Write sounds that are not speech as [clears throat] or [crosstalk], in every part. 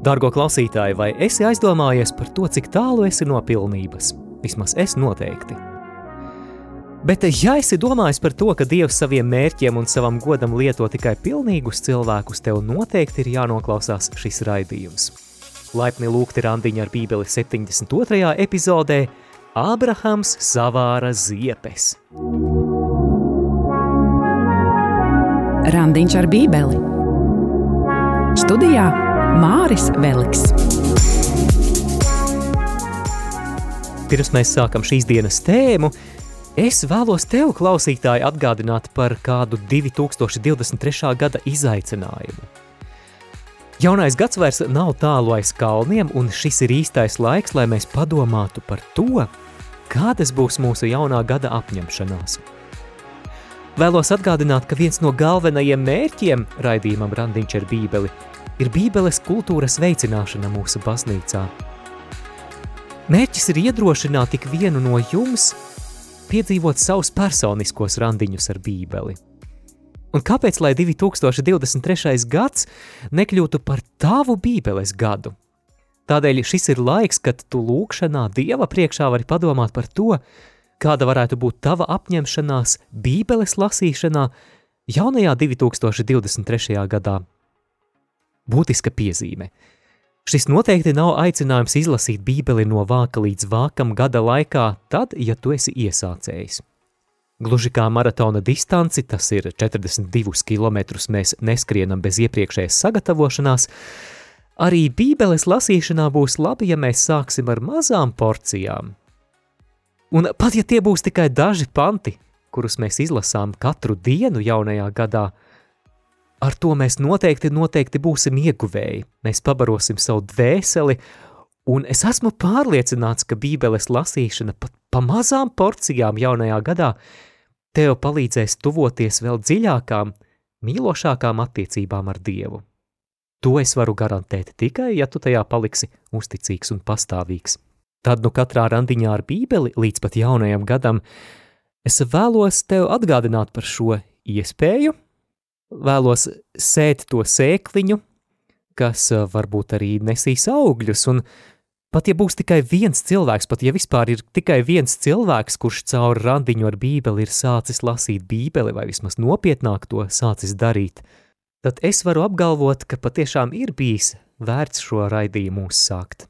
Dargo klausītāji, vai esi aizdomājies par to, cik tālu esi no pilnības? Vismaz es noteikti. Bet, ja esi domājis par to, ka Dievs saviem mērķiem un savam godam lieto tikai pilnīgus cilvēkus, tev noteikti ir jānoklausās šis raidījums. Laipni lūgti randiņa ar Bībeli 72. epizodē Ābrahams savāra ziepes. Randiņš ar Bībeli Studijā Māris Veliks. Pirms mēs sākam šīs dienas tēmu, es vēlos tev, klausītāji, atgādināt par kādu 2023. gada izaicinājumu. Jaunais gads vairs nav tālu aiz kalniem, un šis ir īstais laiks, lai mēs padomātu par to, kādas būs mūsu jaunā gada apņemšanās. Vēlos atgādināt, ka viens no galvenajiem mērķiem raidījumam Randiņš ar Bībeli ir Bībeles kultūras veicināšana mūsu baznīcā. Mērķis ir iedrošināt ik vienu no jums piedzīvot savus personiskos randiņus ar Bībeli. Un kāpēc, lai 2023. gads nekļūtu par tavu Bībeles gadu? Tādēļ šis ir laiks, kad tu lūkšanā Dieva priekšā vari padomāt par to, kāda varētu būt tava apņemšanās Bībeles lasīšanā jaunajā 2023. gadā Būtiska piezīme. Šis noteikti nav aicinājums izlasīt Bībeli no vāka līdz vākam gada laikā, tad, ja tu esi iesācējis. Gluži kā maratona distanci, tas ir 42 km, mēs neskrienam bez iepriekšējas sagatavošanās, arī Bībeles lasīšanā būs labi, ja mēs sāksim ar mazām porcijām. Un pat ja tie būs tikai daži panti, kurus mēs izlasām katru dienu jaunajā gadā, ar to mēs noteikti, noteikti būsim ieguvēji. Mēs pabarosim savu dvēseli, un es esmu pārliecināts, ka Bībeles lasīšana pat pa mazām porcijām jaunajā gadā tev palīdzēs tuvoties vēl dziļākām, mīlošākām attiecībām ar Dievu. To es varu garantēt tikai, ja tu tajā paliksi uzticīgs un pastāvīgs. Tad nu katrā randiņā ar Bībeli līdz pat jaunajam gadam es vēlos tev atgādināt par šo iespēju vēlos sēt to sēkliņu, kas eh, varbūt arī nesīs augļus, un pat ja būs tikai viens cilvēks, pat ja vispār ir tikai viens cilvēks, kurš caur randiņu ar bībeli ir sācis lasīt bībeli, vai vismaz nopietnāk to sācis darīt, tad es varu apgalvot, ka patiešām ir bijis vērts šo raidījumu uzsākt.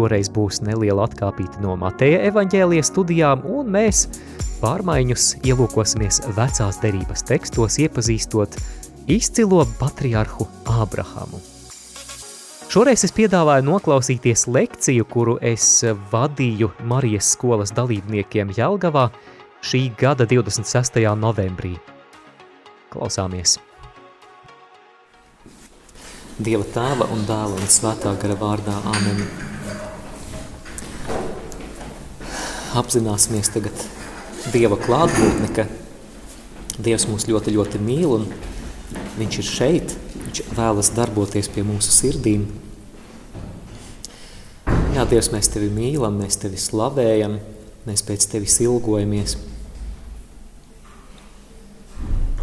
Šoreiz būs neliela atkāpīta no Mateja evaņģēlijas studijām, un mēs pārmaiņus ielūkosimies vecās derības tekstos, iepazīstot izcilo patriarhu Ābrahamu. Šoreiz es piedāvāju noklausīties lekciju, kuru es vadīju Marijas skolas dalībniekiem Jelgavā šī gada 26. novembrī. Klausāmies! Dieva tēva un dēla un svētā gara vārdā Āmen. Apzināsimies tagad Dieva klātbūtne, ka Dievs mūs ļoti, ļoti mīl un Viņš ir šeit, Viņš vēlas darboties pie mūsu sirdīm. Jā, Dievs, mēs Tevi mīlam, mēs Tevi slavējam, mēs pēc Tevis ilgojamies.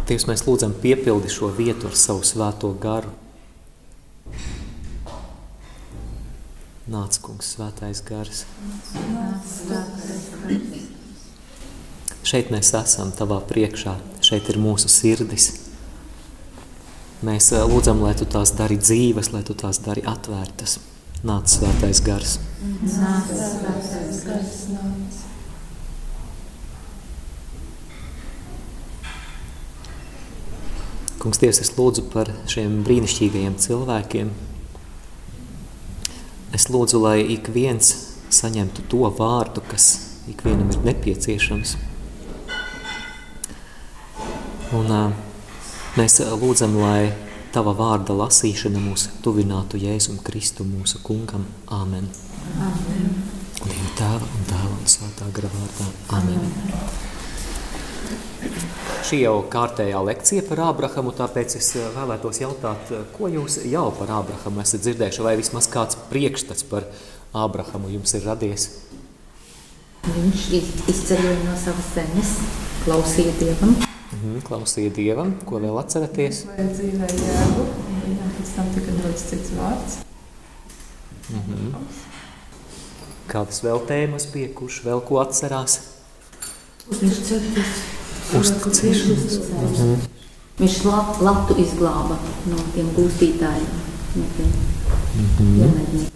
Dievs, mēs lūdzam piepildi šo vietu ar savu svēto garu. Nāc, kungs, svētais gars. Šeit mēs esam tavā priekšā, šeit ir mūsu sirdis. Mēs eh, lūdzam, lai tu tās dari dzīves, lai tu tās dari atvērtas. Nāc svētais gars. Nāc svētais gars, nāc. Kungs, Dievs, es lūdzu par šiem brīnišķīgajiem cilvēkiem. Es lūdzu, lai ik viens saņemtu to vārdu, kas ikvienam ir nepieciešams. Un, mēs lūdzam, lai Tava vārda lasīšana mūs tuvinātu Jēzum Kristu mūsu kungam. Āmen. Amen. Dieva tēva un dēla un svētā gara vārdā. Amen. Amen. Šī jau kārtējā lekcija par Ābrahamu, tāpēc es vēlētos jautāt, ko jūs jau par Ābrahamu esat dzirdējuši, vai vismaz kāds priekšstats par Ābrahamu jums ir radies? Viņš izceļoja no savas zemes, klausīja Dievam, Mhm, klausīja Dievam, ko vēl atceraties? Vai dzīvē jēgu, viņam pēc tam tika dots cits vārds. Mhm. Kādas vēl tēmas bija, kurš vēl ko atcerās? Uzticēties. Uzticēšanās. Mhm. Viņš la, latu izglāba no tiem gūstītājiem, no tiem Mhm.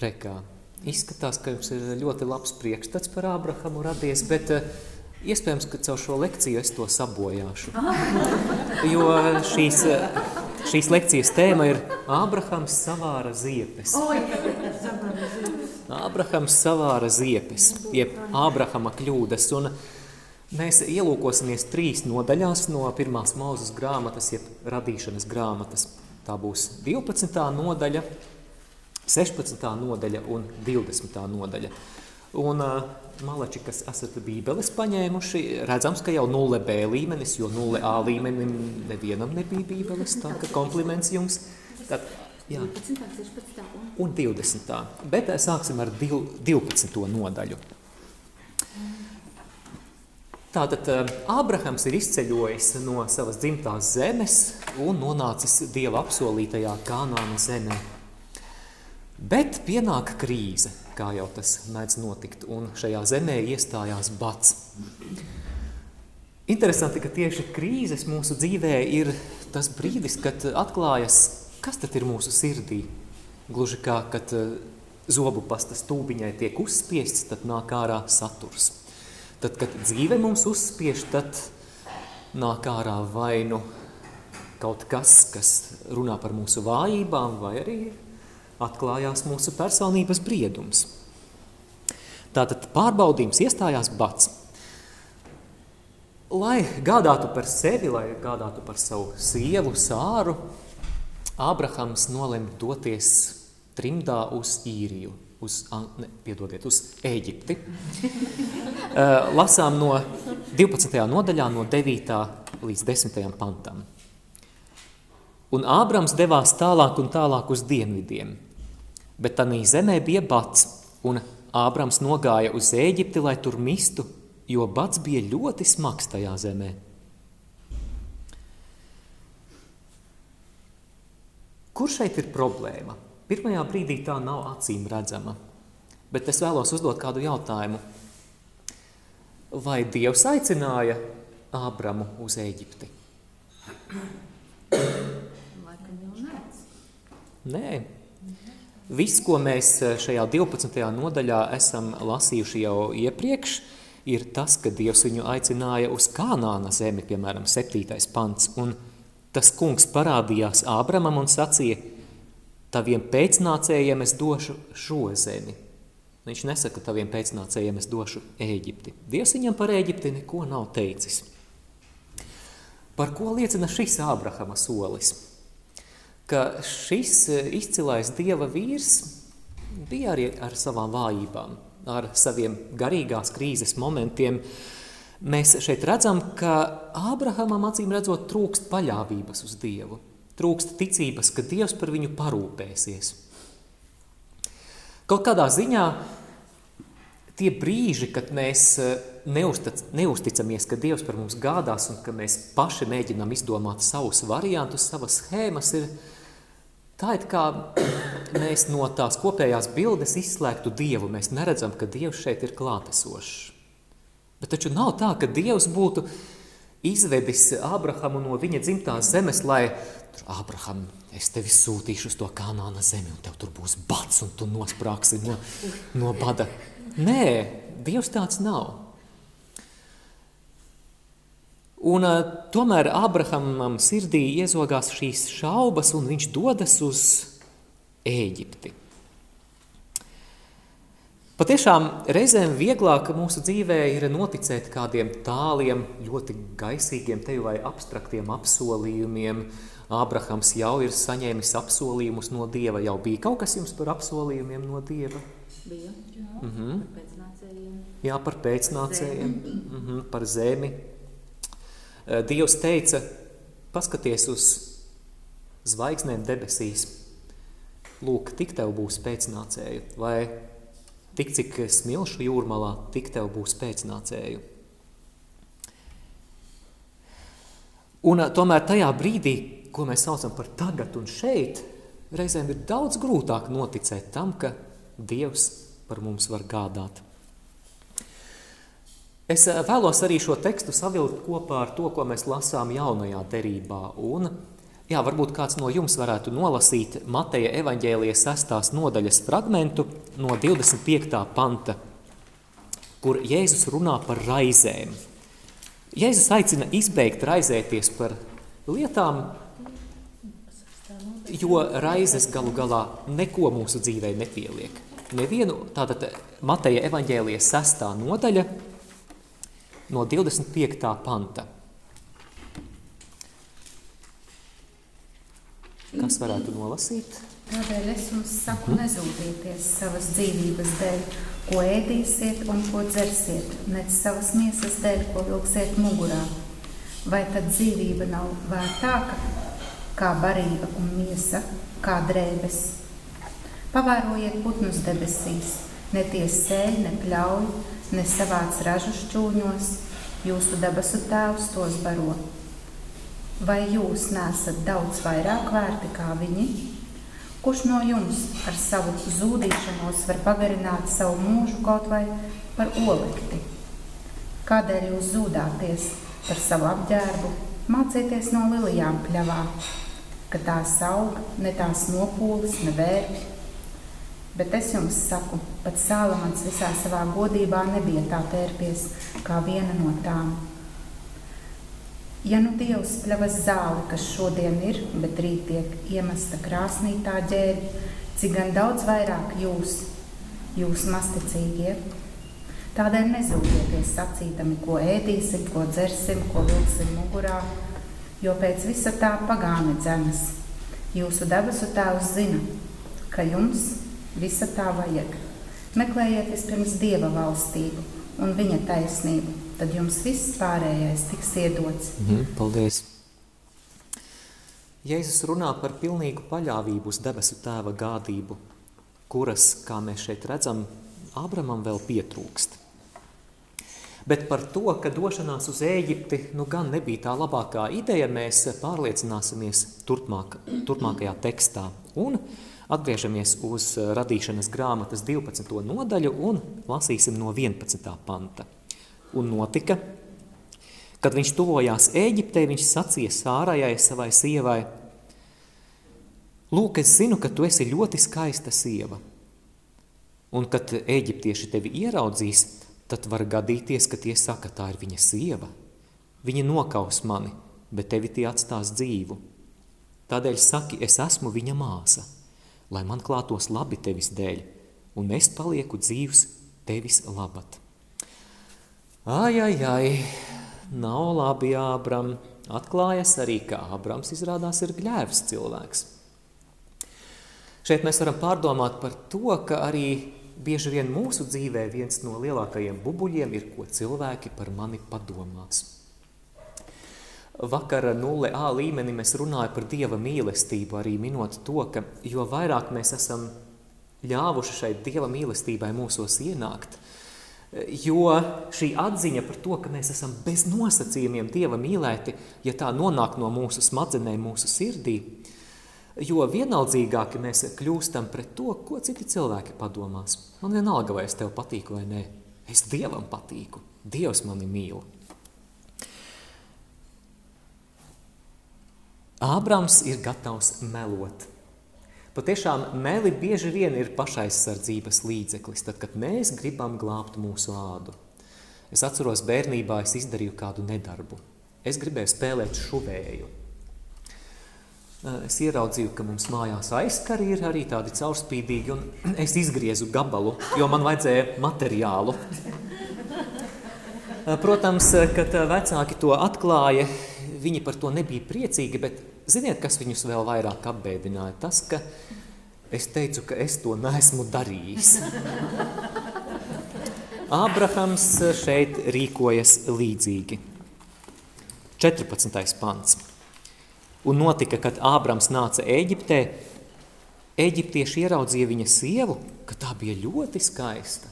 Rekā. Izskatās, ka jums ir ļoti labs priekšstats par Ābrahamu radies, bet uh, iespējams, ka caur šo lekciju es to sabojāšu. [laughs] Jo šīs, uh, šīs lekcijas tēma ir Ābrahams savāra ziepes. Ābrahams savāra ziepes, jeb Ābrahama kļūdas. Un mēs ielūkosimies trīs nodaļās no pirmās mūzes grāmatas, jeb radīšanas grāmatas. Tā būs 12. nodaļa, 16. nodaļa un 20. nodaļa. Un malači, kas esat bībeles paņēmuši, redzams, ka jau 0B līmenis, jo 0A līmenim nevienam nebija bībeles, tā ka kompliments jums. Tad, jā, 12, 16 un un 20. Bet sāksim ar dil- 12. nodaļu. Tātad uh, Ābrahams ir izceļojis no savas dzimtās zemes un nonācis Dieva apsolītajā Kanāna zemē. Bet pienāk krīze, kā jau tas mēdz notikt, un šajā zemē iestājās bats. Interesanti, ka tieši krīzes mūsu dzīvē ir tas brīdis, kad atklājas, kas tad ir mūsu sirdī. Gluži kā, kad eh, zobu pasta stūbiņai tiek uzspiests, tad nāk ārā saturs. Tad, kad dzīve mums uzspiež, tad nāk ārā vai nu kaut kas, kas runā par mūsu vājībām, vai arī atklājās mūsu personības briedums. Tātad pārbaudījums iestājās bats. Lai gādātu par sevi, lai gādātu par savu sievu, sāru, Ābrahams nolēma doties trimdā uz īriju, uz, ne, piedodiet, uz Ēģipti. [laughs] Eh, Lasām no 12. nodaļā, no 9. līdz 10. pantam. Un Ābrams devās tālāk un tālāk uz dienvidiem, bet tā zemē bija bats, un Ābrams nogāja uz Ēģipti, lai tur mistu, jo bats bija ļoti smags tajā zemē. Kur šeit ir problēma? Pirmajā brīdī tā nav acīm redzama, bet es vēlos uzdot kādu jautājumu. Vai Dievs aicināja Ābramu uz jau nē. Viss, ko mēs šajā 12. nodaļā esam lasījuši jau iepriekš, ir tas, ka Dievs viņu aicināja uz Kanāna zemi, piemēram, 7. pants. Un tas kungs parādījās Ābramam un sacīja, taviem pēcnācējiem es došu šo zemi. Viņš nesaka, taviem pēcnācējiem es došu Ēģipti. Dievs viņam par Ēģipti neko nav teicis. Par ko liecina šis Ābrahama solis? Ka šis eh, izcilais dieva vīrs bija arī ar savām vājībām, ar saviem garīgās krīzes momentiem. Mēs šeit redzam, ka Ābrahamam acīm redzot trūkst paļāvības uz Dievu, trūkst ticības, ka Dievs par viņu parūpēsies. Kaut kādā ziņā tie brīži, kad mēs eh, neuztic, neusticamies, ka Dievs par mums gādās un ka mēs paši mēģinām izdomāt savus variantus, savas schēmas, ir tā, it kā mēs no tās kopējās bildes izslēgtu Dievu. Mēs neredzam, ka Dievs šeit ir klātesošs. Bet taču nav tā, ka Dievs būtu izvedis Ābrahamu no viņa dzimtās zemes, lai Ābraham, es tevi sūtīšu uz to kanāna zemi, un tev tur būs bats, un tu nosprāksi no, no bada. Nē, Dievs tāds nav. Un, uh, tomēr Ābrahamam sirdī iezogās šīs šaubas, un viņš dodas uz Ēģipti. Patiešām reizēm vieglāk mūsu dzīvē ir noticēt kādiem tāliem, ļoti gaisīgiem, teju vai abstraktiem apsolījumiem. Ābrahams jau ir saņēmis apsolījumus no Dieva. Jau bija kaut kas jums par apsolījumiem no Dieva? Bija Mm -hmm. par pēcnācējiem. Jā, par pēcnācējiem, mm -hmm, par zemi. Dievs teica, paskaties uz zvaigznēm debesīs. Lūk, tik tev būs pēcnācēji. Vai Tik cik smilšu jūrmalā, tik tev būs pēcnācēju. Un tomēr tajā brīdī, ko mēs saucam par tagad un šeit, reizēm ir daudz grūtāk noticēt tam, ka Dievs par mums var gādāt. Es vēlos arī šo tekstu savilkt kopā ar to, ko mēs lasām jaunajā derībā. Un, jā, varbūt kāds no jums varētu nolasīt Mateja evaņģēlijas sestās nodaļas fragmentu no 25. panta, kur Jēzus runā par raizēm. Jēzus aicina izbeigt raizēties par lietām, jo raizes galu galā neko mūsu dzīvē nepieliek. Nevienu, tātad Mateja evaņģēlijas sestā nodaļa no 25. panta. Kas varētu nolasīt? Tādēļ es jums saku, nezūdieties savas dzīvības dēļ, ko ēdīsiet un ko dzersiet, nec savas miesas dēļ, ko vilksiet mugurā. Vai tad dzīvība nav vērtāka kā barība un miesa, kā drēbes? Pavērojiet putnus debesīs, ne tie sēž, ne pļauj, ne savāc ražu šķūņos, jūsu debesu tēvs tos baro. Vai jūs nesat daudz vairāk vērti kā viņi? Kurš no jums ar savu zudīšanos var pagarināt savu mūžu kaut vai par olekti? Kādēļ jūs zudāties par savu apģērbu? Mācieties no lilijām pļavā, ka tās aug, ne tās nopūlis, ne vērķi. Bet es jums saku, pat Sālamans visā savā godībā nebija tā tērpies kā viena no tām. Ja nu Dievs pļavas zāli, kas šodien ir, bet rīt tiek iemesta krāsnī tā ģērbi, cik gan daudz vairāk jūs, jūs masticīgie. Tādēļ nezūdieties sacītami, ko ēdīsim, ko dzersim, ko vilksim mugurā, jo pēc visa tā pagāni dzenas. Jūsu debesu tēvs zina, ka jums visa tā vajag. Meklējiet vispirms Dieva valstību un viņa taisnību, tad jums viss pārējais tiks iedots. Mhm, paldies! Jēzus runā par pilnīgu paļāvību uz debesu tēva gādību, kuras, kā mēs šeit redzam, Ābramam vēl pietrūkst. Bet par to, ka došanās uz Ēģipti nu gan nebija tā labākā ideja, mēs pārliecināsimies turpmāk, turpmākajā tekstā. Un atgriežamies uz radīšanas grāmatas 12. nodaļu un lasīsim no 11. panta. Un notika, kad viņš tuvojās Ēģiptei, viņš sacīja Sārajai, savai sievai: Lūk, es zinu, ka tu esi ļoti skaista sieva, un kad eģiptieši tevi ieraudzīs, tad var gadīties, ka tie saka, tā ir viņa sieva. Viņa nokaus mani, bet tevi tie atstās dzīvu. Tādēļ saki, es esmu viņa māsa, lai man klātos labi tevis dēļ, un es palieku dzīvs tevis labad. Ai, ai, ai, nav labi Ābram. Atklājas arī, ka Ābrams izrādās ir gļēvs cilvēks. Šeit mēs varam pārdomāt par to, ka arī bieži vien mūsu dzīvē viens no lielākajiem bubuļiem ir, ko cilvēki par mani padomās. Vakara 0A līmenī mēs runājam par Dieva mīlestību, arī minot to, ka jo vairāk mēs esam ļāvuši šai Dieva mīlestībai mūsos ienākt – Jo šī atziņa par to, ka mēs esam bez nosacījumiem Dieva mīlēti, ja tā nonāk no mūsu smadzenēm, mūsu sirdī, jo vienaldzīgāki mēs kļūstam pret to, ko citi cilvēki padomās. Man vienalga, vai es tev patīku vai nē. Es Dievam patīku. Dievs mani mīl. Ābrams ir gatavs melot. Patiešām meli bieži vien ir pašaizsardzības līdzeklis, tad, kad mēs gribam glābt mūsu ādu. Es atceros, bērnībā es izdarīju kādu nedarbu. Es gribēju spēlēt šuvēju. Es ieraudzīju, ka mums mājās aizkari ir arī tādi caurspīdīgi, un [clears throat] es izgriezu gabalu, jo man vajadzēja materiālu. Protams, kad vecāki to atklāja, viņi par to nebija priecīgi, bet Ziniet, kas viņus vēl vairāk apbēdināja? Tas, ka es teicu, ka es to neesmu darījis. Ābrahams šeit rīkojas līdzīgi. 14. pants. Un notika, kad Ābrams nāca Ēģiptē, Eģiptieši ieraudzīja viņa sievu, ka tā bija ļoti skaista.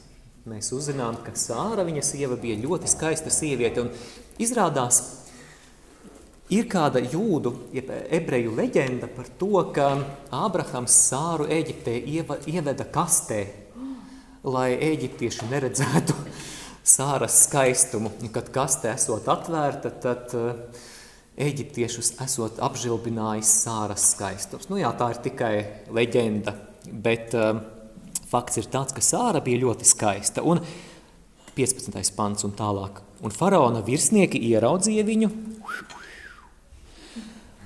Mēs uzzinām, ka Sāra viņa sieva bija ļoti skaista sieviete. Un izrādās, ir kāda jūdu, jeb ebreju leģenda par to, ka Ābrahams Sāru Eģiptē ieveda kastē, lai eģiptieši neredzētu [laughs] Sāras skaistumu. Kad kaste esot atvērta, tad uh, eģiptiešus esot apžilbinājis Sāras skaistums. Nu jā, tā ir tikai leģenda, bet um, fakts ir tāds, ka Sāra bija ļoti skaista. Un 15. pants un tālāk. Un faraona virsnieki ieraudzīja viņu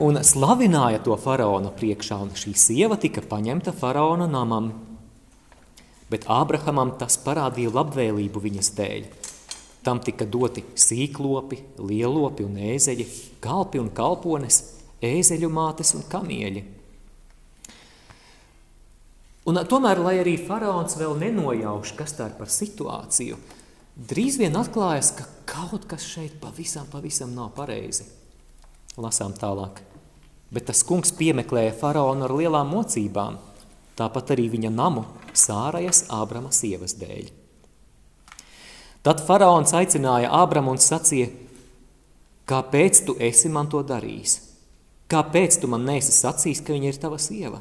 un slavināja to faraona priekšā, un šī sieva tika paņemta faraona namam. Bet Ābrahamam tas parādīja labvēlību viņas dēļ. Tam tika doti sīklopi, lielopi un ēzeļi, kalpi un kalpones, ēzeļu mātes un kamieļi. Un, tomēr, lai arī faraons vēl nenojauš, kas tā ir par situāciju, drīz vien atklājas, ka kaut kas šeit pavisam, pavisam nav pareizi. Lasām tālāk. Bet tas kungs piemeklēja faraonu ar lielām mocībām, tāpat arī viņa namu Sārajas Ābrama sievas dēļ. Tad faraons aicināja Ābramu un sacīja, kāpēc tu esi man to darījis? Kāpēc tu man neesi sacījis, ka viņa ir tava sieva?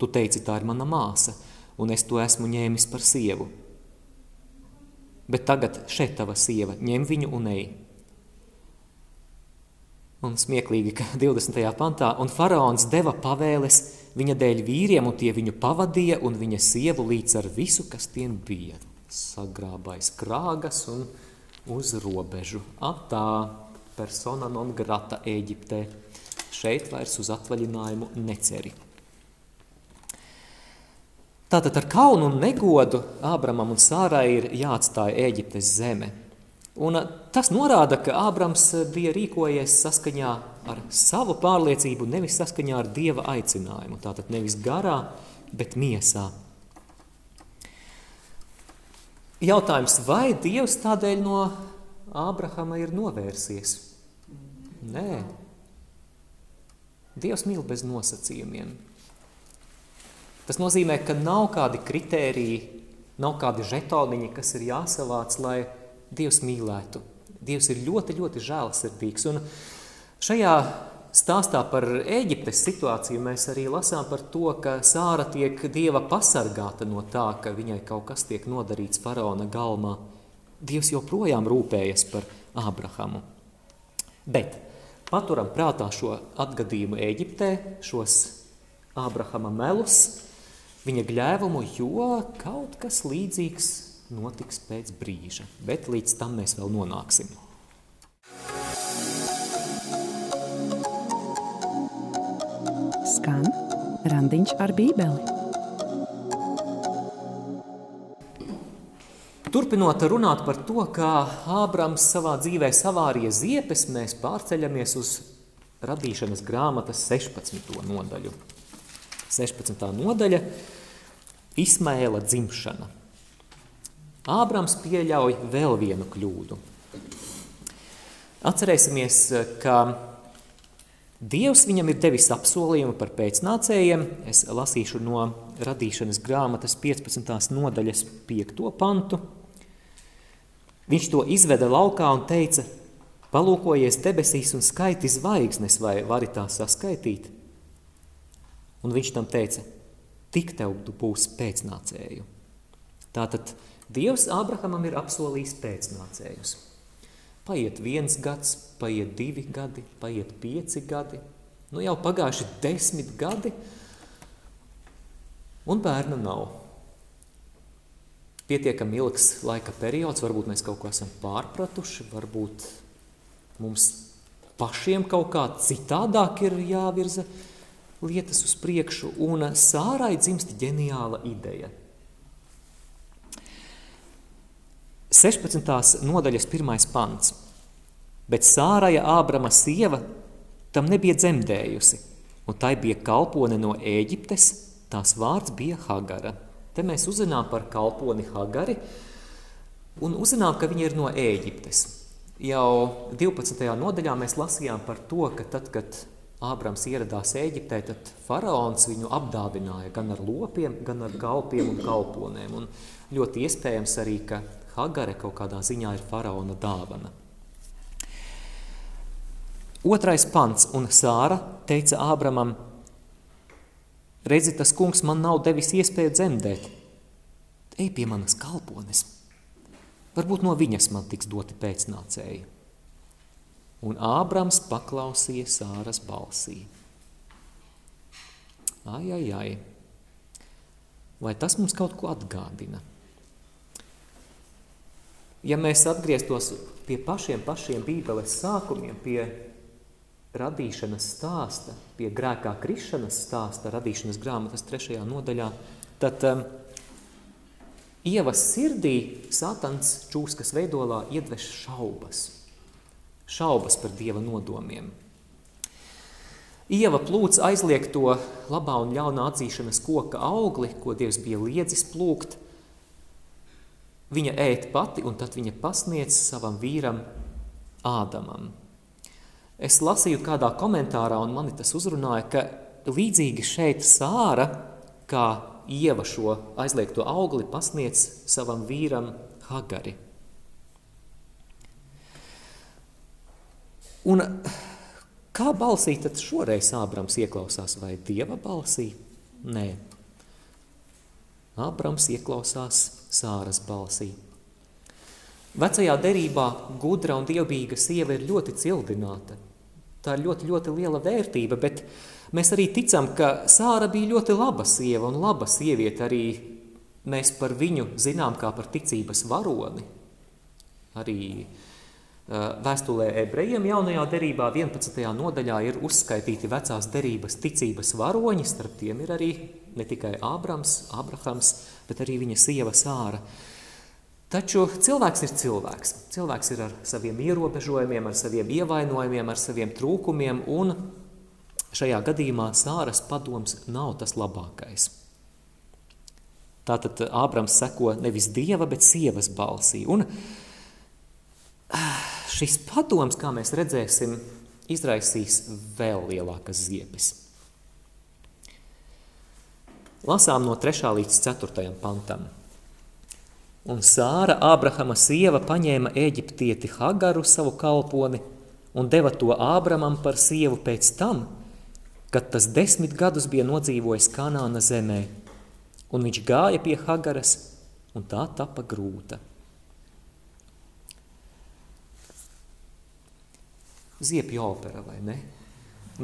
Tu teici, tā ir mana māsa, un es to esmu ņēmis par sievu. Bet tagad šeit tava sieva, ņem viņu un ej. Un smieklīgi, ka [laughs] 20. pantā, un faraons deva pavēles viņa dēļ vīriem, un tie viņu pavadīja, un viņa sievu līdz ar visu, kas tiem bija sagrābais krāgas un uz robežu. Atā persona non grata Ēģiptē. Šeit vairs uz atvaļinājumu neceri. Tātad ar kaunu un negodu Ābramam un Sārai ir jāatstāja Ēģiptes zeme. Un tas norāda, ka Ābrams bija rīkojies saskaņā ar savu pārliecību, nevis saskaņā ar Dieva aicinājumu. Tātad nevis garā, bet miesā. Jautājums, vai Dievs tādēļ no Ābrahama ir novērsies? Nē. Dievs mīl bez nosacījumiem. Tas nozīmē, ka nav kādi kritēriji, nav kādi žetoniņi, kas ir jāsavāc, lai Dievs mīlētu. Dievs ir ļoti, ļoti žēlsirdīgs. Un šajā stāstā par Ēģiptes situāciju mēs arī lasām par to, ka Sāra tiek dieva pasargāta no tā, ka viņai kaut kas tiek nodarīts faraona galmā. Dievs joprojām rūpējas par Ābrahamu. Bet paturam prātā šo atgadījumu Ēģiptē, šos Ābrahama melus, viņa gļēvumu, jo kaut kas līdzīgs notiks pēc brīža. Bet līdz tam mēs vēl nonāksim. skan Randiņš ar Bībeli. Turpinot runāt par to, kā Ābrams savā dzīvē savārīja ziepes, mēs pārceļamies uz radīšanas grāmatas 16. nodaļu. 16. nodaļa – Ismaēla dzimšana. Ābrams pieļauj vēl vienu kļūdu. Atcerēsimies, ka Dievs viņam ir devis apsolījumu par pēcnācējiem. Es lasīšu no radīšanas grāmatas 15. nodaļas 5. pantu. Viņš to izveda laukā un teica, palūkojies debesīs un skaiti zvaigznes, vai vari tā saskaitīt? Un viņš tam teica, tik tev būs pēcnācēju. Tātad Dievs Ābrahamam ir apsolījis pēcnācējus. Paiet viens gads, paiet divi gadi, paiet pieci gadi, nu jau pagājuši desmit gadi, un bērna nav. Pietiekami ilgs laika periods, varbūt mēs kaut ko esam pārpratuši, varbūt mums pašiem kaut kā citādāk ir jāvirza lietas uz priekšu, un Sārai dzimst ģeniāla ideja. 16. nodaļas pirmais pants. Bet Sāraja Ābrama sieva tam nebija dzemdējusi, un tai bija kalpone no Ēģiptes, tās vārds bija Hagara. Te mēs uzzinām par kalponi Hagari un uzzinām, ka viņa ir no Ēģiptes. Jau 12. nodaļā mēs lasījām par to, ka tad, kad Ābrams ieradās Ēģiptē, tad faraons viņu apdāvināja gan ar lopiem, gan ar kalpiem un kalponēm. Un ļoti iespējams arī, ka Hagare kaut kādā ziņā ir faraona dāvana. Otrais pants, un Sāra teica Ābramam, redzi, tas kungs man nav devis iespēju dzemdēt. Ej pie manas kalpones. Varbūt no viņas man tiks doti pēcnācēji un Ābrams paklausīja Sāras balsī. Ai, ai, ai. Vai tas mums kaut ko atgādina? Ja mēs atgrieztos pie pašiem, pašiem Bībeles sākumiem, pie radīšanas stāsta, pie grēkā krišanas stāsta, radīšanas grāmatas trešajā nodaļā, tad um, Ievas sirdī Sātans čūskas veidolā iedveš šaubas – šaubas par Dieva nodomiem. Ieva plūc aizliegt to labā un ļaunā atzīšanas koka augli, ko Dievs bija liedzis plūkt. Viņa ēt pati, un tad viņa pasniedz savam vīram Ādamam. Es lasīju kādā komentārā, un mani tas uzrunāja, ka līdzīgi šeit Sāra, kā Ieva šo aizliegto augli pasniedz savam vīram Hagari. Un kā balsī tad šoreiz Ābrams ieklausās vai Dieva balsī? Nē. Ābrams ieklausās Sāras balsī. Vecajā derībā gudra un dievbijīga sieva ir ļoti cildināta. Tā ir ļoti, ļoti liela vērtība, bet mēs arī ticam, ka Sāra bija ļoti laba sieva un laba sieviete arī mēs par viņu zinām kā par ticības varoni. Arī uh, Vēstulē ebrejiem jaunajā derībā 11. nodaļā ir uzskaitīti vecās derības ticības varoņi, starp tiem ir arī ne tikai Ābrams, Abrahams, bet arī viņa sieva Sāra. Taču cilvēks ir cilvēks. Cilvēks ir ar saviem ierobežojumiem, ar saviem ievainojumiem, ar saviem trūkumiem, un šajā gadījumā Sāras padoms nav tas labākais. Tātad Ābrams seko nevis dieva, bet sievas balsī. Un, šis padoms, kā mēs redzēsim, izraisīs vēl lielākas ziepes. Lasām no 3. līdz 4. pantam. Un Sāra, Ābrahama sieva, paņēma eģiptieti Hagaru, savu kalponi, un deva to Ābramam par sievu pēc tam, kad tas desmit gadus bija nodzīvojis Kanāna zemē, un viņš gāja pie Hagaras, un tā tapa grūta. Ziepju opera, vai ne?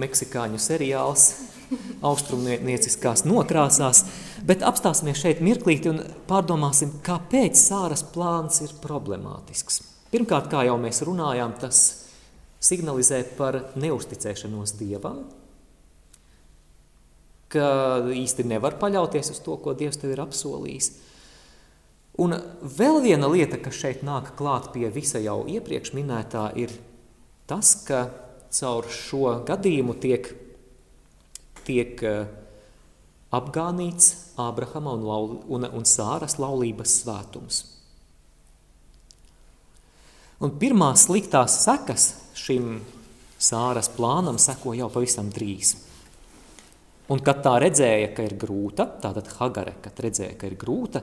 Meksikāņu seriāls, austrumnieciskās nokrāsās, bet apstāsimies šeit mirklīti un pārdomāsim, kāpēc Sāras plāns ir problemātisks. Pirmkārt, kā jau mēs runājām, tas signalizē par neusticēšanos Dievam, ka īsti nevar paļauties uz to, ko Dievs tev ir apsolījis. Un vēl viena lieta, kas šeit nāk klāt pie visa jau iepriekš minētā, ir tas, ka caur šo gadījumu tiek, tiek eh, apgānīts Ābrahama un, laul, un, un Sāras laulības svētums. Un pirmā sliktās sekas šim Sāras plānam seko jau pavisam drīz. Un kad tā redzēja, ka ir grūta, tātad Hagare, kad redzēja, ka ir grūta,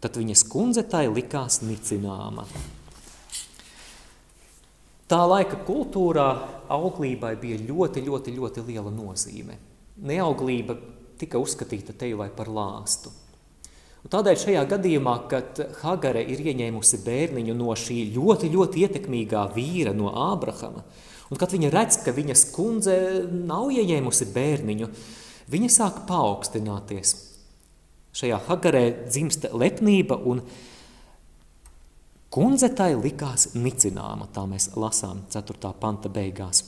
tad viņas kundze tai likās nicināma. Tā laika kultūrā auglībai bija ļoti, ļoti, ļoti liela nozīme. Neauglība tika uzskatīta te vai par lāstu. Un tādēļ šajā gadījumā, kad Hagare ir ieņēmusi bērniņu no šī ļoti, ļoti ietekmīgā vīra, no Ābrahama, un kad viņa redz, ka viņas kundze nav ieņēmusi bērniņu, viņa sāk paaugstināties. Šajā Hagarē dzimsta lepnība un lepnība Kundze tai likās nicināma, tā mēs lasām 4. panta beigās.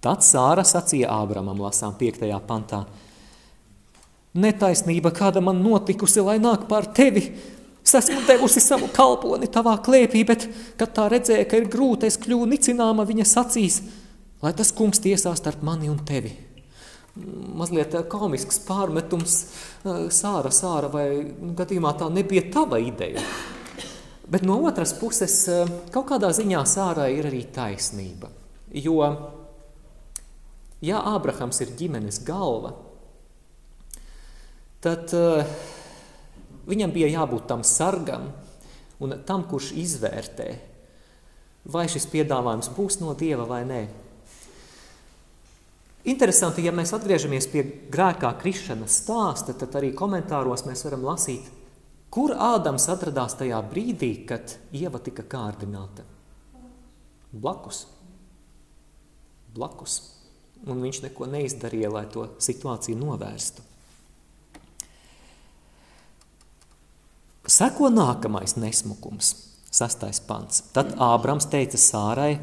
Tad Sāra sacīja Ābramam, lasām 5. pantā, Netaisnība, kāda man notikusi, lai nāk pār tevi, es esmu devusi savu kalponi tavā klēpī, bet, kad tā redzēja, ka ir grūti, es kļuvu nicināma, viņa sacīs, lai tas kungs tiesās starp mani un tevi. Mazliet komisks pārmetums, Sāra, Sāra, vai gadījumā tā nebija tava ideja. Bet no otras puses, kaut kādā ziņā Sārai ir arī taisnība, jo ja Ābrahams ir ģimenes galva, tad uh, viņam bija jābūt tam sargam un tam, kurš izvērtē, vai šis piedāvājums būs no Dieva vai nē. Interesanti, ja mēs atgriežamies pie grēkā krišanas stāsta, tad arī komentāros mēs varam lasīt, kur Ādams atradās tajā brīdī, kad Ieva tika kārdināta. Blakus. Blakus. Un viņš neko neizdarīja, lai to situāciju novērstu. Seko nākamais nesmukums, sastais pants. Tad Ābrams teica Sārai,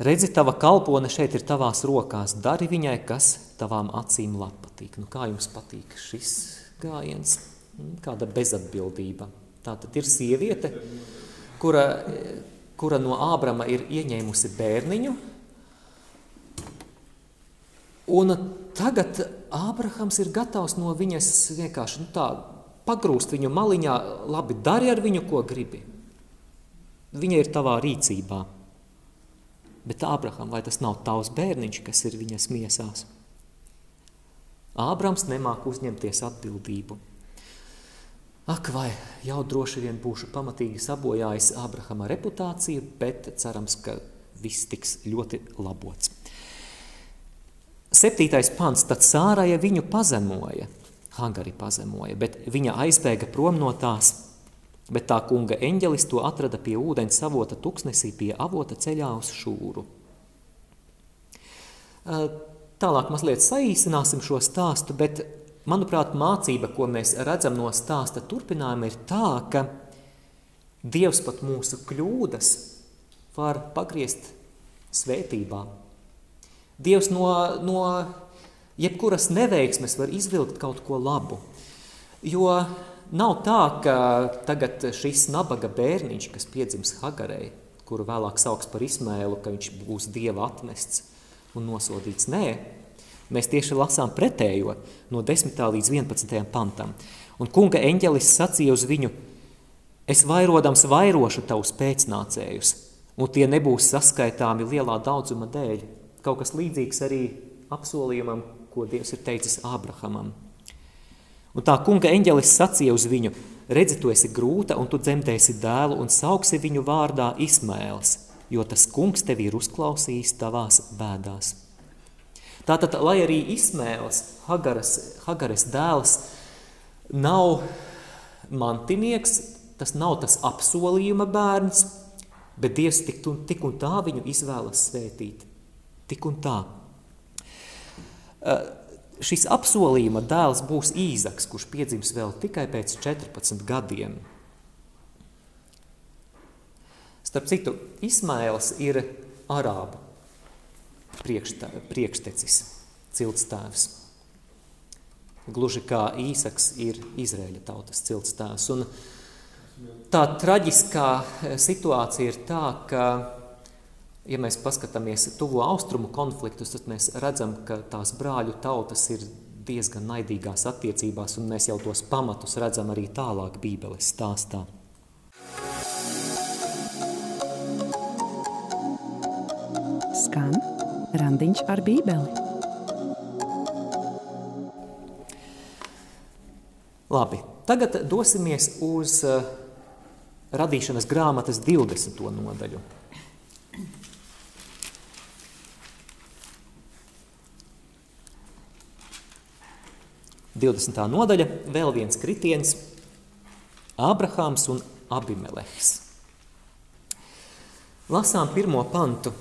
redzi, tava kalpone šeit ir tavās rokās, dari viņai, kas tavām acīm patīk. Nu, kā jums patīk šis gājiens? Hmm, kāda bezatbildība. Tā tad ir sieviete, kura, kura no Ābrama ir ieņēmusi bērniņu, un tagad Ābrahams ir gatavs no viņas vienkārši nu, tā pagrūst viņu maliņā, labi, dari ar viņu, ko gribi. Viņa ir tavā rīcībā. Bet Ābraham, vai tas nav tavs bērniņš, kas ir viņas miesās? Ābrams nemāk uzņemties atbildību. Ak, vai jau droši vien būšu pamatīgi sabojājis Ābrahama reputāciju, bet cerams, ka viss tiks ļoti labots. Septītais pants, tad Sāraja viņu pazemoja – Hagari pazemoja, bet viņa aizbēga prom no tās. Bet tā kunga eņģelis to atrada pie ūdens savota tuksnesī pie avota ceļā uz šūru. Tālāk mazliet saīsināsim šo stāstu, bet, manuprāt, mācība, ko mēs redzam no stāsta turpinājuma, ir tā, ka Dievs pat mūsu kļūdas var pagriezt svētībā. Dievs no, no jebkuras neveiksmes var izvilkt kaut ko labu. Jo nav tā, ka tagad šis nabaga bērniņš, kas piedzims Hagarei, kuru vēlāk sauks par Ismēlu, ka viņš būs Dieva atmests un nosodīts. Nē, mēs tieši lasām pretējo no 10. līdz 11. pantam. Un kunga eņģelis sacīja uz viņu, es vairodams vairošu tavus pēcnācējus, un tie nebūs saskaitāmi lielā daudzuma dēļ. Kaut kas līdzīgs arī apsolījumam, ko Dievs ir teicis Ābrahamam. Un tā kunga eņģelis sacīja uz viņu, redzi, tu esi grūta, un tu dzemdēsi dēlu, un sauksi viņu vārdā Ismēls, jo tas kungs tevi ir uzklausījis tavās bēdās. Tātad, lai arī Ismēls, Hagaras, Hagares dēls, nav mantinieks, tas nav tas apsolījuma bērns, bet Dievs tik un, tik un tā viņu izvēlas svētīt. Tik un tā. Eh, šis apsolījuma dēls būs īzaks, kurš piedzims vēl tikai pēc 14 gadiem. Starp citu, Ismails ir arābu priekštecis, ciltstēvs. Gluži kā Īsaks ir Izraēļa tautas ciltstēvs. Un tā traģiskā eh, situācija ir tā, ka ja mēs paskatāmies tuvo austrumu konfliktus, tad mēs redzam, ka tās brāļu tautas ir diezgan naidīgās attiecībās, un mēs jau tos pamatus redzam arī tālāk Bībeles stāstā. Skan randiņš ar bībeli. Labi, tagad dosimies uz uh, radīšanas grāmatas 20. nodaļu. 20. nodaļa, vēl viens kritiens – Abrahāms un Abimelehs. Lasām pirmo pantu.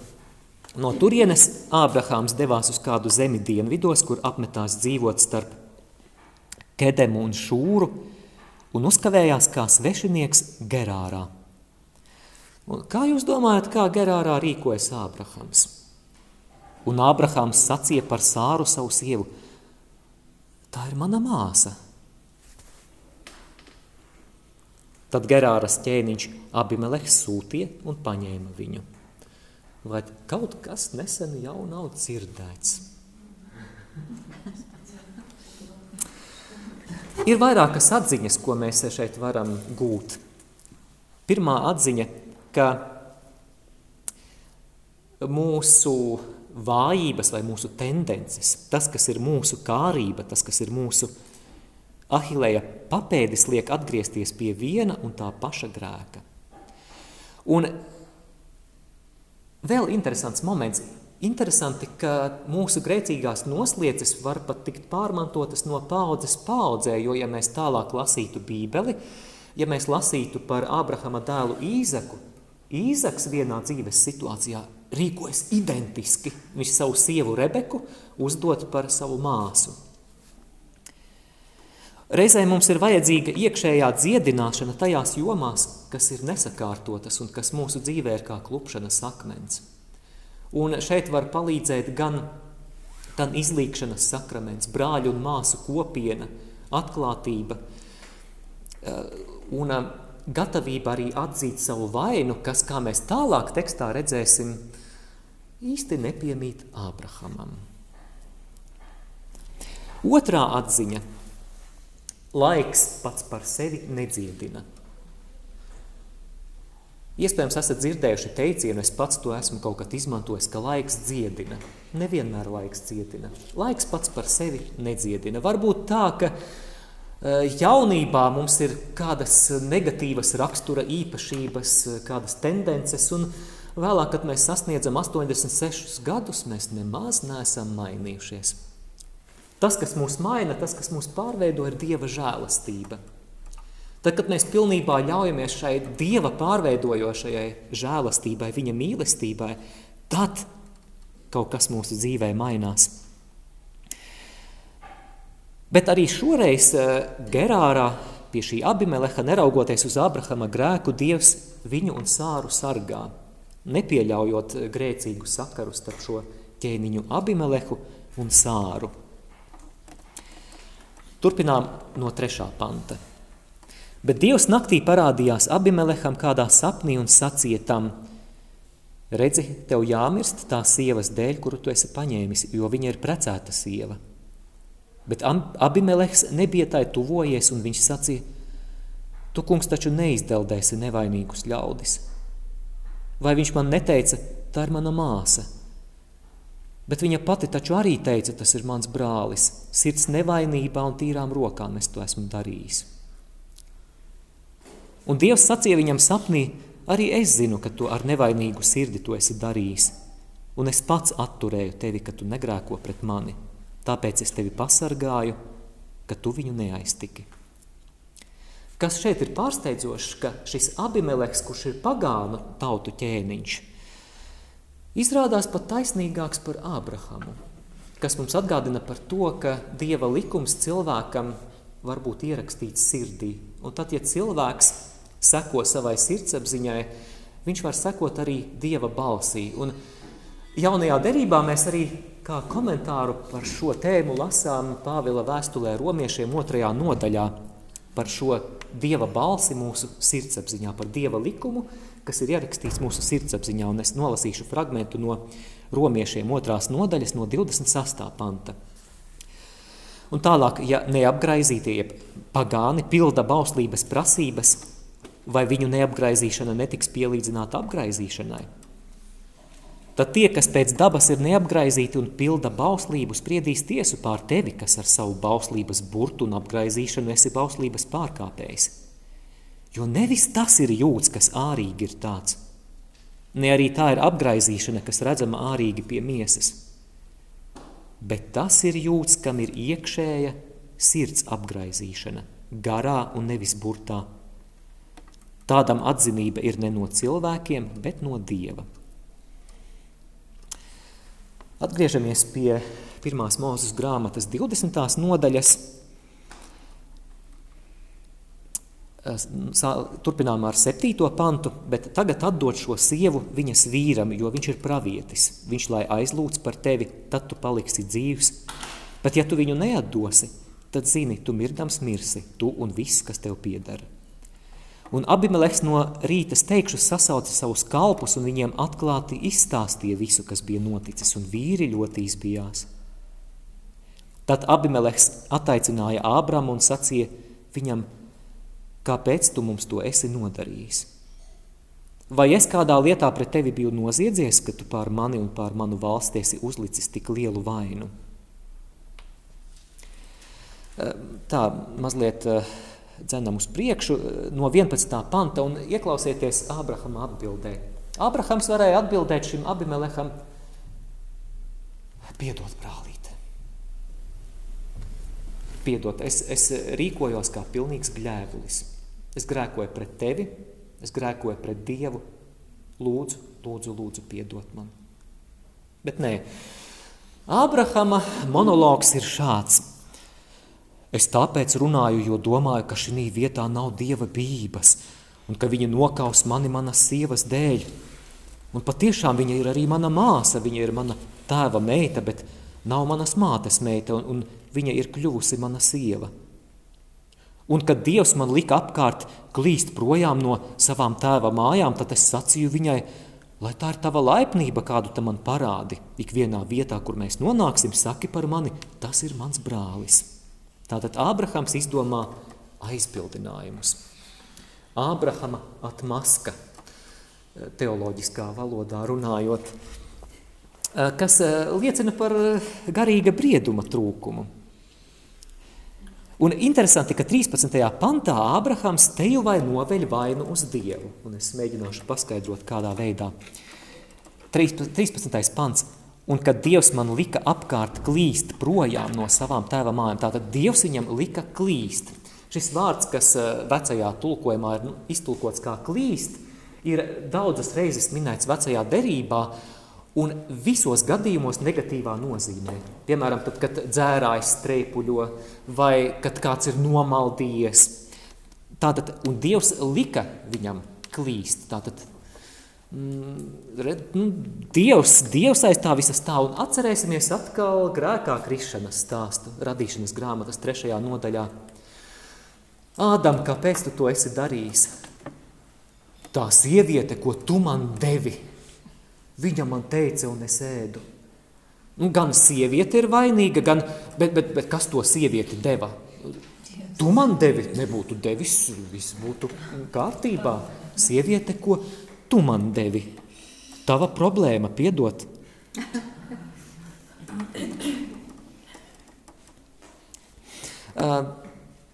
No turienes Ābrahāms devās uz kādu zemi dienvidos, kur apmetās dzīvot starp Kedemu un Šūru, un uzkavējās kā svešinieks Gerārā. Un kā jūs domājat, kā Gerārā rīkojas Ābrahams? Un Ābrahāms sacīja par Sāru savu sievu – tā ir mana māsa. Tad Gerāras ķēniņš Abimeleks sūtīja un paņēma viņu. Vai kaut kas nesen jau nav dzirdēts? Ir vairākas atziņas, ko mēs šeit varam gūt. Pirmā atziņa, ka mūsu vājības vai mūsu tendences, tas, kas ir mūsu kārība, tas, kas ir mūsu ahilēja papēdis, liek atgriezties pie viena un tā paša grēka. Un vēl interesants moments. Interesanti, ka mūsu grēcīgās noslieces var pat tikt pārmantotas no paudzes paudzē, jo, ja mēs tālāk lasītu Bībeli, ja mēs lasītu par Ābrahama dēlu Īzaku, Īzaks vienā dzīves situācijā rīkojas identiski. Viņš savu sievu Rebeku uzdot par savu māsu. Reizē mums ir vajadzīga iekšējā dziedināšana tajās jomās, kas ir nesakārtotas un kas mūsu dzīvē ir kā klupšanas akmens. Un šeit var palīdzēt gan, gan izlīkšanas sakraments, brāļu un māsu kopiena, atklātība eh, un eh, gatavība arī atzīt savu vainu, kas, kā mēs tālāk tekstā redzēsim, īsti nepiemīt Ābrahamam. Otrā atziņa – laiks pats par sevi nedziedina. Iespējams, esat dzirdējuši teicienu, es pats to esmu kaut kad izmantojis, ka laiks dziedina. Nevienmēr laiks dziedina. Laiks pats par sevi nedziedina. Varbūt tā, ka e, jaunībā mums ir kādas negatīvas rakstura īpašības, kādas tendences, un Vēlāk, kad mēs sasniedzam 86 gadus, mēs nemaz neesam mainījušies. Tas, kas mūs maina, tas, kas mūs pārveido, ir Dieva žēlastība. Tad, kad mēs pilnībā ļaujamies šai Dieva pārveidojošajai žēlastībai, Viņa mīlestībai, tad kaut kas mūsu dzīvē mainās. Bet arī šoreiz eh, Gerārā pie šī abimeleha, neraugoties uz Abrahama grēku, Dievs viņu un sāru sargā nepieļaujot grēcīgu sakaru starp šo ķēniņu Abimelehu un Sāru. Turpinām no trešā panta. Bet Dievs naktī parādījās Abimeleham kādā sapnī un sacīja tam: Redzi, tev jāmirst tā sievas dēļ, kuru tu esi paņēmis, jo viņa ir precēta sieva. Bet Abimelehs nebija tai tuvojies, un viņš sacīja: Tu, kungs, taču neizdeldēsi nevainīgus ļaudis. Vai viņš man neteica, tā ir mana māsa? Bet viņa pati taču arī teica, tas ir mans brālis. Sirds nevainībā un tīrām rokām es to esmu darījis. Un Dievs sacīja viņam sapnī, arī es zinu, ka tu ar nevainīgu sirdi to esi darījis. Un es pats atturēju tevi, ka tu negrēko pret mani. Tāpēc es tevi pasargāju, ka tu viņu neaiztiki. Kas šeit ir pārsteidzošs, ka šis abimeleks, kurš ir pagānu tautu ķēniņš, izrādās pat taisnīgāks par Ābrahamu, kas mums atgādina par to, ka Dieva likums cilvēkam var būt ierakstīts sirdī. Un tad, ja cilvēks seko savai sirdsapziņai, viņš var sekot arī Dieva balsī. Un jaunajā derībā mēs arī kā komentāru par šo tēmu lasām Pāvila vēstulē romiešiem otrajā nodaļā par šo Dieva balsi mūsu sirdsapziņā, par Dieva likumu, kas ir ierakstīts mūsu sirdsapziņā. Un es nolasīšu fragmentu no romiešiem otrās nodaļas no 28. panta. Un tālāk, ja neapgraizītie pagāni pilda bauslības prasības, vai viņu neapgraizīšana netiks pielīdzināta apgraizīšanai – Tad tie, kas pēc dabas ir neapgraizīti un pilda bauslību, spriedīs tiesu pār tevi, kas ar savu bauslības burtu un apgraizīšanu esi bauslības pārkāpējs. Jo nevis tas ir jūts, kas ārīgi ir tāds, ne arī tā ir apgraizīšana, kas redzama ārīgi pie miesas, bet tas ir jūts, kam ir iekšēja sirds apgraizīšana, garā un nevis burtā. Tādam atzinība ir ne no cilvēkiem, bet no Dieva. Atgriežamies pie pirmās mūzes grāmatas 20. nodaļas. Turpinām ar 7. pantu, bet tagad atdod šo sievu viņas vīram, jo viņš ir pravietis. Viņš lai aizlūdz par tevi, tad tu paliksi dzīvs. Bet ja tu viņu neatdosi, tad zini, tu mirdams mirsi, tu un viss, kas tev piedara. Un Abimeleks no rīta steigšus sasauca savus kalpus un viņiem atklāti izstāstīja visu, kas bija noticis, un vīri ļoti izbijās. Tad Abimeleks ataicināja Ābramu un sacīja viņam, kāpēc tu mums to esi nodarījis? Vai es kādā lietā pret tevi biju noziedzies, ka tu pār mani un pār manu valsti esi uzlicis tik lielu vainu? Tā mazliet dzenam uz priekšu no 11. panta un ieklausieties Ābrahama atbildē. Ābrahams varēja atbildēt šim Abimeleham, piedod brālīt. Piedod, es, es rīkojos kā pilnīgs gļēvulis. Es grēkoju pret tevi, es grēkoju pret Dievu. Lūdzu, lūdzu, lūdzu, piedod man. Bet nē, Ābrahama monologs ir šāds. Es tāpēc runāju, jo domāju, ka šī vietā nav dieva bības, un ka viņa nokaus mani manas sievas dēļ. Un patiešām viņa ir arī mana māsa, viņa ir mana tēva meita, bet nav manas mātes meita, un, un viņa ir kļuvusi mana sieva. Un kad Dievs man lika apkārt klīst projām no savām tēva mājām, tad es sacīju viņai, lai tā ir tava laipnība, kādu tam man parādi. Ikvienā vietā, kur mēs nonāksim, saki par mani, tas ir mans brālis. Tātad Ābrahams izdomā aizbildinājumus. Ābrahama atmaska, teoloģiskā valodā runājot, kas liecina par garīga brieduma trūkumu. Un interesanti, ka 13. pantā Ābrahams te jau vai noveļ vainu uz Dievu, un es mēģināšu paskaidrot, kādā veidā. 13. pants. Un kad Dievs man lika apkārt klīst projām no savām tēva mājām, tātad Dievs viņam lika klīst. Šis vārds, kas eh, vecajā tulkojumā ir iztulkots kā klīst, ir daudzas reizes minēts vecajā derībā, un visos gadījumos negatīvā nozīmē. Piemēram, tad, kad dzērājs streipuļo vai kad kāds ir nomaldījies. Tātad, un Dievs lika viņam klīst. Tātad, red, nu, Dievs, Dievs aiz tā visa stāv un atcerēsimies atkal grēkā krišanas stāstu radīšanas grāmatas trešajā nodaļā. Ādam, kāpēc tu to esi darījis? Tā sieviete, ko tu man devi, Viņa man teica, un es ēdu. Nu, gan sieviete ir vainīga, gan, bet, bet, bet kas to sievieti deva? Tu man devi, nebūtu devis, viss būtu kārtībā. Sieviete, ko tu man devi? Tava problēma, piedot. [clears throat] Uh,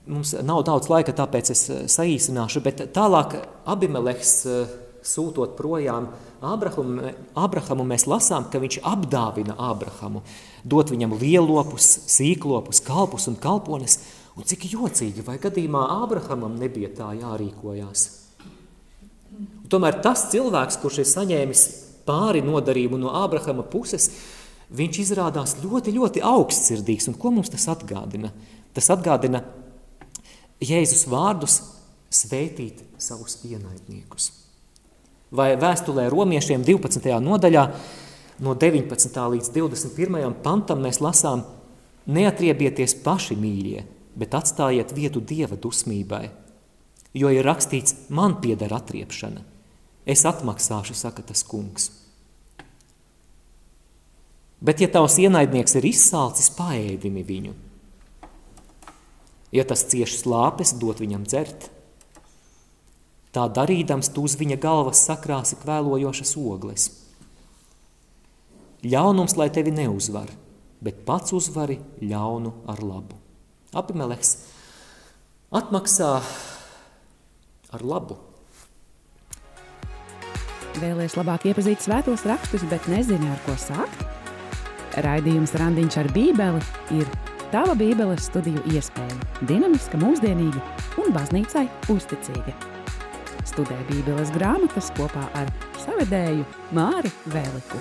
mums nav daudz laika, tāpēc es saīsināšu, bet tālāk Abimeleks uh, sūtot projām Ābrahamu, Ābrahamu mēs lasām, ka viņš apdāvina Ābrahamu, dot viņam lielopus, sīklopus, kalpus un kalpones, un cik jocīgi, vai gadījumā Ābrahamam nebija tā jārīkojās. Un tomēr tas cilvēks, kurš ir saņēmis pāri nodarījumu no Ābrahama puses, viņš izrādās ļoti, ļoti augstsirdīgs. Un ko mums tas atgādina? Tas atgādina Jēzus vārdus sveitīt savus ienaidniekus. Vai vēstulē romiešiem 12. nodaļā no 19. līdz 21. pantam mēs lasām Neatriebieties paši mīļie, bet atstājiet vietu Dieva dusmībai, jo ir rakstīts, man pieder atriepšana. Es atmaksāšu, saka tas kungs. Bet, ja tavs ienaidnieks ir izsalcis, paēdini viņu. Ja tas cieši slāpes, dot viņam dzert. Tā darīdams, tu uz viņa galvas sakrāsi kvēlojošas ogles. Ļaunums, lai tevi neuzvar, bet pats uzvari ļaunu ar labu. Abimeleks atmaksā ar labu. Vēlēs labāk iepazīt svētos rakstus, bet nezini, ar ko sākt? Raidījums Randiņš ar Bībeli ir tava Bībeles studiju iespēja. Dinamiska, mūsdienīga un baznīcai uzticīga studē Bībeles grāmatas kopā ar savedēju Māri Vēliku.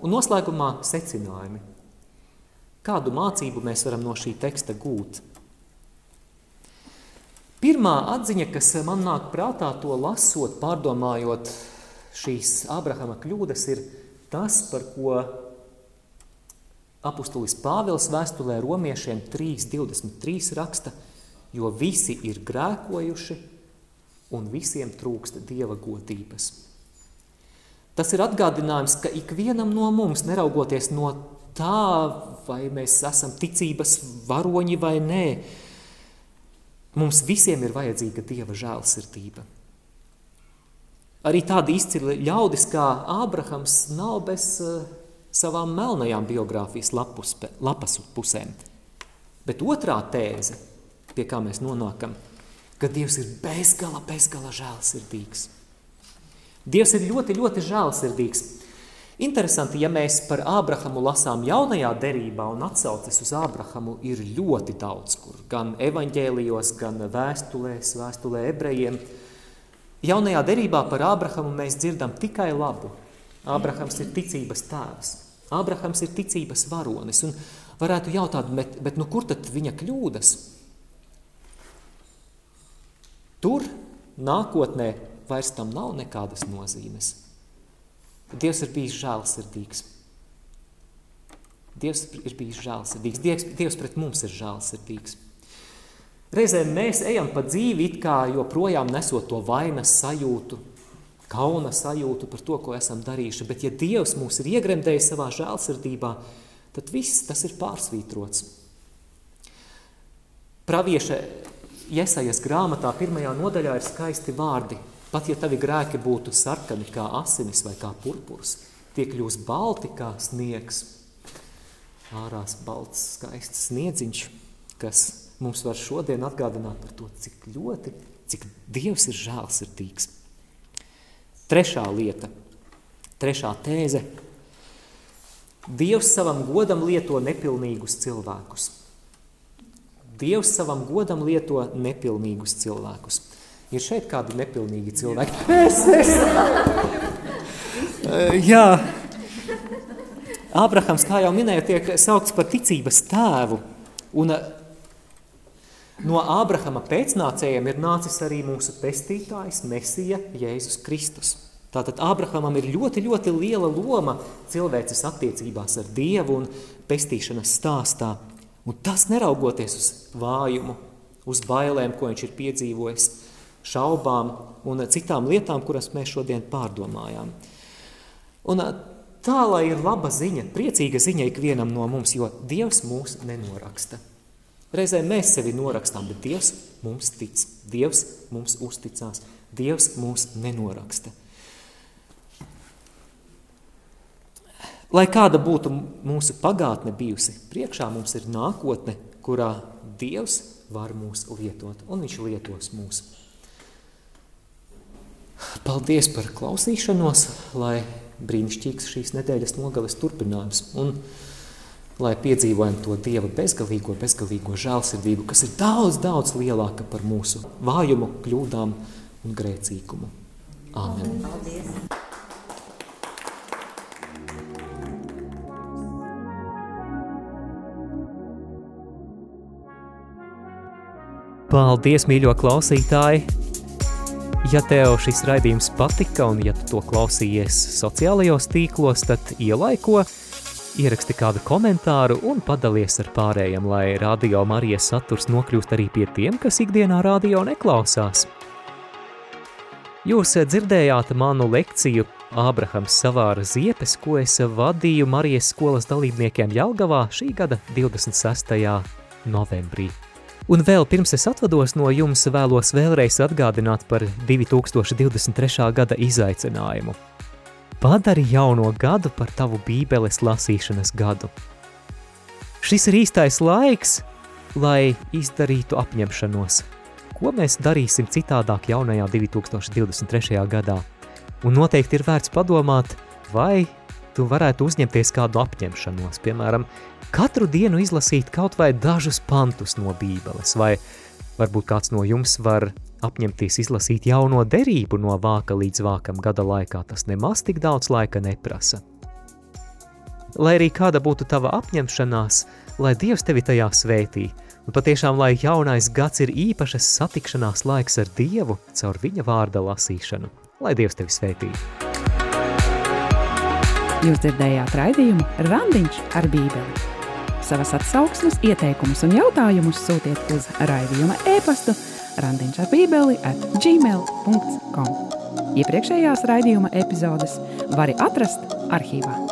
Un noslēgumā secinājumi. Kādu mācību mēs varam no šī teksta gūt? Pirmā atziņa, kas man nāk prātā, to lasot, pārdomājot šīs Abrahama kļūdas, ir tas, par ko Apostolis Pāvils vēstulē romiešiem 3.23 raksta, jo visi ir grēkojuši un visiem trūkst dieva godības. Tas ir atgādinājums, ka ikvienam no mums, neraugoties no tā, vai mēs esam ticības varoņi vai nē. Mums visiem ir vajadzīga Dieva žēlsirdība. Arī tādi izcili ļaudis kā Ābrahams nav bez uh, savām melnajām biogrāfijas lapus, lapas pusēm. Bet otrā tēze, pie kā mēs nonākam, ka Dievs ir bezgala, bezgala žēlsirdīgs. Dievs ir ļoti, ļoti žēlsirdīgs. Interesanti, ja mēs par Ābrahamu lasām jaunajā derībā un atsauces uz Ābrahamu ir ļoti daudz, kur gan evaņģēlijos, gan vēstulēs, vēstulē ebrejiem. Jaunajā derībā par Ābrahamu mēs dzirdam tikai labu. Ābrahams ir ticības tēvs, Ābrahams ir ticības varonis, un varētu jautāt, bet, bet nu kur tad viņa kļūdas? Tur nākotnē vairs tam nav nekādas nozīmes. Dievs ir bijis žēlsirdīgs. Dievs ir bijis žēlsirdīgs. Dievs, Dievs pret mums ir žēlsirdīgs. Reizēm mēs ejam pa dzīvi, it kā joprojām nesot to vainas sajūtu, kauna sajūtu par to, ko esam darījuši. Bet, ja Dievs mūs ir iegremdējis savā žēlsirdībā, tad viss tas ir pārsvītrots. Pravieša Iesaijas grāmatā pirmajā nodaļā ir skaisti vārdi. Pat ja tavi grēki būtu sarkani kā asinis vai kā purpurs, tie kļūs balti kā sniegs. Ārās balts, skaists sniedziņš, kas mums var šodien atgādināt par to, cik ļoti, cik Dievs ir žēlsirdīgs. Trešā lieta, trešā tēze. Dievs savam godam lieto nepilnīgus cilvēkus. Dievs savam godam lieto nepilnīgus cilvēkus. Ir šeit kādi nepilnīgi cilvēki? Es, es. [laughs] Jā. Ābrahams, kā jau minēju, tiek saukts par ticības tēvu. Un no Ābrahama pēcnācējiem ir nācis arī mūsu pestītājs, Mesija, Jēzus Kristus. Tātad Ābrahamam ir ļoti, ļoti liela loma cilvēces attiecībās ar Dievu un pestīšanas stāstā. Un tas neraugoties uz vājumu, uz bailēm, ko viņš ir piedzīvojis, šaubām un citām lietām, kuras mēs šodien pārdomājām. Un tā, lai ir laba ziņa, priecīga ziņa ikvienam no mums, jo Dievs mūs nenoraksta. Reizēm mēs sevi norakstām, bet Dievs mums tic, Dievs mums uzticās, Dievs mūs nenoraksta. Lai kāda būtu mūsu pagātne bijusi, priekšā mums ir nākotne, kurā Dievs var mūs lietot, un Viņš lietos mūs. Paldies par klausīšanos, lai brīnišķīgs šīs nedēļas nogales turpinājums, un lai piedzīvojam to Dieva bezgalīgo, bezgalīgo žēlsirdību, kas ir daudz, daudz lielāka par mūsu vājumu, kļūdām un grēcīgumu. Āmen! Paldies! Paldies, mīļo klausītāji! Ja tev šis raidījums patika un ja tu to klausījies sociālajos tīklos, tad ielaiko, ieraksti kādu komentāru un padalies ar pārējiem, lai radio Marijas saturs nokļūst arī pie tiem, kas ikdienā radio neklausās. Jūs dzirdējāt manu lekciju Ābrahams savāra ziepes, ko es vadīju Marijas skolas dalībniekiem Jelgavā šī gada 26. novembrī. Un vēl pirms es atvados no jums, vēlos vēlreiz atgādināt par 2023. gada izaicinājumu. Padari jauno gadu par tavu bībeles lasīšanas gadu. Šis ir īstais laiks, lai izdarītu apņemšanos, ko mēs darīsim citādāk jaunajā 2023. gadā. Un noteikti ir vērts padomāt, vai tu varētu uzņemties kādu apņemšanos, piemēram, katru dienu izlasīt kaut vai dažus pantus no Bībeles, vai varbūt kāds no jums var apņemties izlasīt jauno derību no vāka līdz vākam gada laikā, tas nemaz tik daudz laika neprasa. Lai arī kāda būtu tava apņemšanās, lai Dievs tevi tajā svētī, un patiešām, lai jaunais gads ir īpašas satikšanās laiks ar Dievu caur viņa vārda lasīšanu, lai Dievs tevi svētī. Jūs dzirdējāt raidījumu Randiņš ar Bībeli. Savas atsauksmes, ieteikumus un jautājumus sūtiet uz raidījuma e-pastu randiņš ar bībeli at gmail.com. Iepriekšējās raidījuma epizodes var atrast arhīvā.